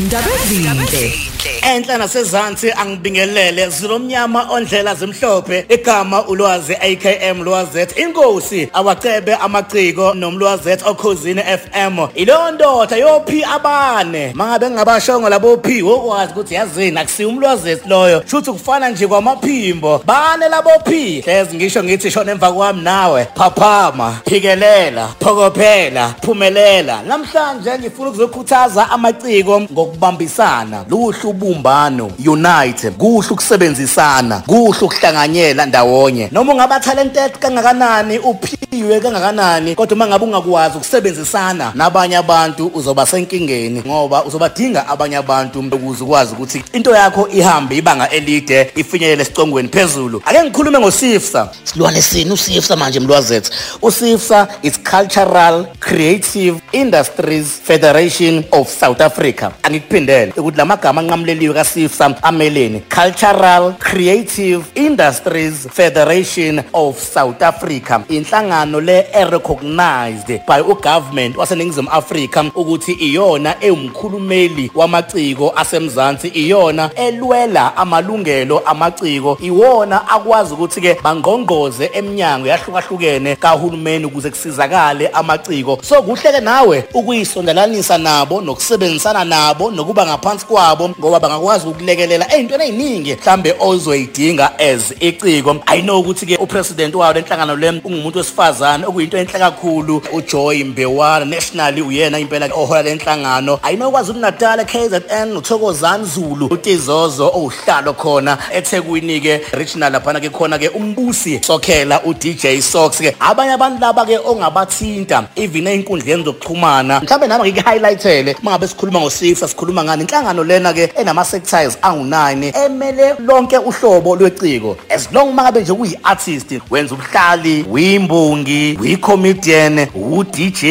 Ndabezinde. enhla nasezantsi angibingelele zilomnyama ondlela zimhlophe. Igama ulwazi AKM lwazet inkosi. Abacebe amaciko nomlwazet okhosini FM ilondoda yophi abane? Mangabe ngabashongo labo phi wokwazi ukuthi yazini akusiyo umlwazet loyo. Shuthi kufana nje kwamaphimbo. Bane labo phi hlezi ngisho ngithi shona emva kwami nawe. Phaphama phikelela phokophela phumelela. Namhlanje ngifuna ukuzokhuthaza amaciko ngokubambisana luhlu ubumbano unite kuhle ukusebenzisana kuhle ukuhlanganyela ndawonye. Noma ungaba talented kangakanani uphiwe kangakanani kodwa uma ngabe ungakwazi ukusebenzisana nabanye abantu uzoba senkingeni ngoba uzobadinga abanye abantu ukuze ukwazi ukuthi into yakho ihambe ibanga elide ifinyelele esicongweni phezulu. Ake ngikhulume ngosifsa silwane sini usifsa manje mlwazethu usifsa is cultural creative industries federation of south africa. Angikuphindele ukuthi la magama anqamuleliwe kasifsa ameleni cultural creative industries federation of south africa inhlangano le recognized by ugovernment waseningizimu afrika ukuthi iyona ewumkhulumeli wamaciko asemzansi iyona elwela amalungelo amaciko iwona akwazi ukuthi ke bangongqoze eminyango yahlukahlukene kahulumeni ukuze kusizakale amaciko. So kuhle ke nawe ukuyisondelanisa nabo nokusebenzisana nabo nokuba ngaphansi kwabo ngoba bangakwazi ukulekelela ey'ntweni ey'ningi mhlambe ozoyidinga as iciko. I know ukuthi ke upresident wayo lenhlangano le ungumuntu wesifazane okuyinto enhle kakhulu. Ujoy mbewana nationally uyena impela ohola lenhlangano i know kwazi uNatal KZN uthokozani Zulu utizozo owuhlalo khona. eThekwini ke regional laphana ke khona ke umbusi sokhela uDJ Sox ke abanye abantu laba ke ongabathinta even einkundleni zokuxhumana. Mhlawumbe nami ngike highlightele mangabe sikhuluma ngosifa sikhuluma ngani? Inhlangano lena ke enama sectors angu9 emele lonke uhlobo lweciko. As long mangabe nje kuyi artist wenza ubuhlali uyimbongi uyicomedian uDJ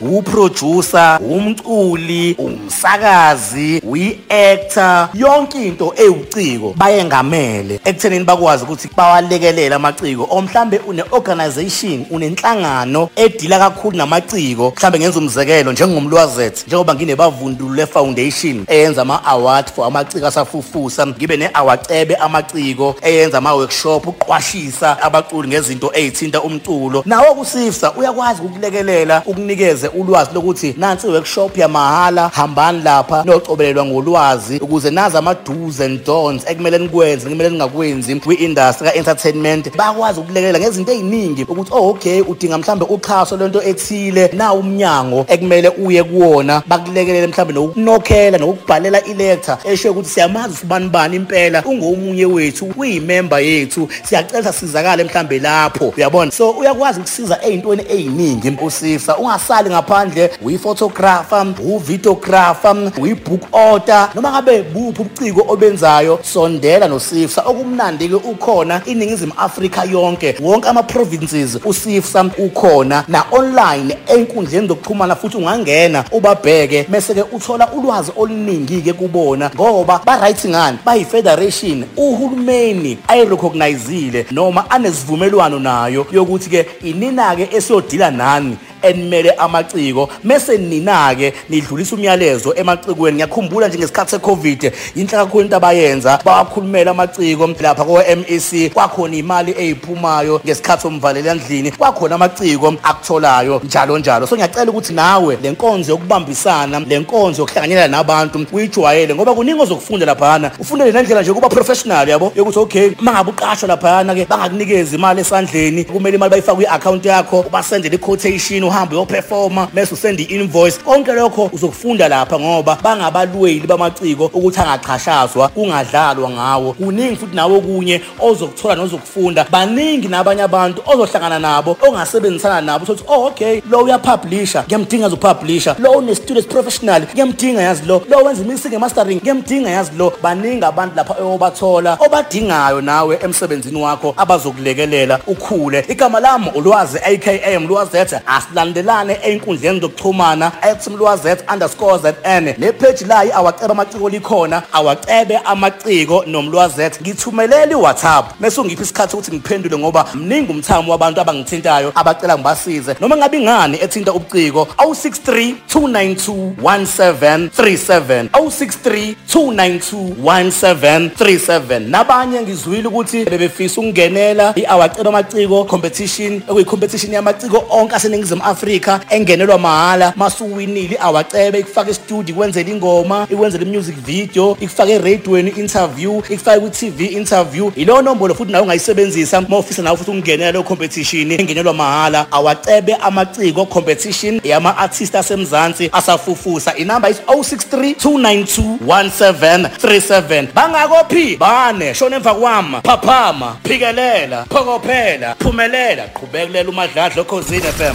uproducer umculi umsakazi uyiactor yonke into ewuciko bayengamele ekuthenini bakwazi ukuthi bawalekelela amaciko. Omhlambe une organization unenhlangano edila kakhulu namaciko mhlambe ngenza umzekelo njengomlwazet njengoba nginebavundulu le foundation eyenza ama award for amaciko asafufusa. Ngibe neawacebe amaciko eyenza ama workshop uqwashisa abaculi ngezinto ezithinta umculo. Nawo kusifsa uyakwazi ukulekelela ukunikeze ulwazi lokuthi nansi workshop yamahala hambani lapha nocobelelwa ngolwazi ukuze nazi ama do's and don'ts ekumele nikwenze kumele ningakwenzi kwi-industry ka-entertainment. Bakwazi ukulekelela ngezinto ey'ningi ukuthi oh okay udinga mhlambe uxhaso lento ethile na umnyango ekumele uye kuwona bakulekelele mhlambe nokunokhela nokukubhalela ilecture esho ukuthi siyamazi usibani bani impela. Ungomunye wethu uyimember yethu. Siyacela sizakale mhlambe lapho. Uyabona? So uyakwazi ukusiza ey'ntweni ey'ningi usifsa ungasali ngaphandle uyi-photographer uyi-videographer uyi-book order noma ngabe buphi ubuciko obenzayo sondela nosifsa. Okumnandi-ke ukhona iningizimu afrika yonke. Wonke ama-provinces usifsa ukhona. Na-online ey'nkundleni zokuxhumana futhi ungangena ubabheke bese-ke uthola ulwazi oluningi-ke kubona ngoba ba-right ngani? Bayi-federation uhulumeni ayirecognizile noma anesivumelwano nayo yokuthi-ke inina-ke esiyodila nani? Enimele amaciko. Mese nina-ke nidlulisa umyalezo emacikweni ngiyakhumbula nje ngesikhathi se-covid yinhle kakhulu into abayenza bawakhulumela amaciko. Lapha ko-mec kwakhona imali eyiphumayo ngesikhathi somvalela endlini. Kwakhona amaciko akutholayo njalo njalo. So ngiyacela ukuthi nawe le nkonzo yokubambisana le nkonzo yokuhlanganyela nabantu uyijwayele ngoba kuningi ozokufunda laphana ufundele nendlela nje ukuba professional yabo? Yokuthi okay mangabe uqashwa laphana-ke bangakunikeza imali esandleni. Kumele imali bayifake kwi-akhawunti yakho ubasendele i-quotation uhambe uyoperforma mase usenda i-invoice. Konke lokho uzokufunda lapha ngoba bangabalweli bamaciko ukuthi angachashazwa kungadlalwa ngawo. Kuningi futhi nawo okunye ozokuthola nozokufunda. Baningi nabanye abantu ozohlangana nabo ongasebenzisana nabo. Sokuthi oh okay lo uyapublisha ngiyamdinga azopublisha lo une-studio professional ngiyamdinga yazi lo. Lo wenza imixing mastering ngiyamdinga yazi lo. Baningi abantu lapha obathola obadingayo nawe emsebenzini wakho abazokulekelela ukhule. Igama lami ulwazi akm lwazethe asila asilandelane einkundleni zokuxhumana @mlwaz_zn nepage layi awacebe amaciko likhona awacebe amaciko nomlwaz ngithumelele iWhatsApp. Bese ungipha isikhathi ukuthi ngiphendule ngoba mningi umthamo wabantu abangithintayo abacela ngibasize. Noma ngabe ingani ethinta ubuciko 063 292 1737 063 292 1737 nabanye ngizwile ukuthi bebefisa ukungenela iawacebe amaciko competition ekuyi-competition yamaciko onke aseningizimu afrika engenelwa mahhala masuwinile awacebe. Ikufake estudio ikwenzela ingoma ikwenzela i-music video ikufake eradiweni interview ikufake kwi-tv interview. Ileyo nombolo futhi nawe ungayisebenzisa. Uma ufisa nawe futhi ukungenela leyo competition engenelwa mahhala awacebe amaciko competition yama-artist asemzansi asafufusa. Inamba is 063 292 1737 bangakophi bane. Shona emva kwami. Phaphama phikelela phokophela phumelela. Qhubekulela umadladla okhosini FM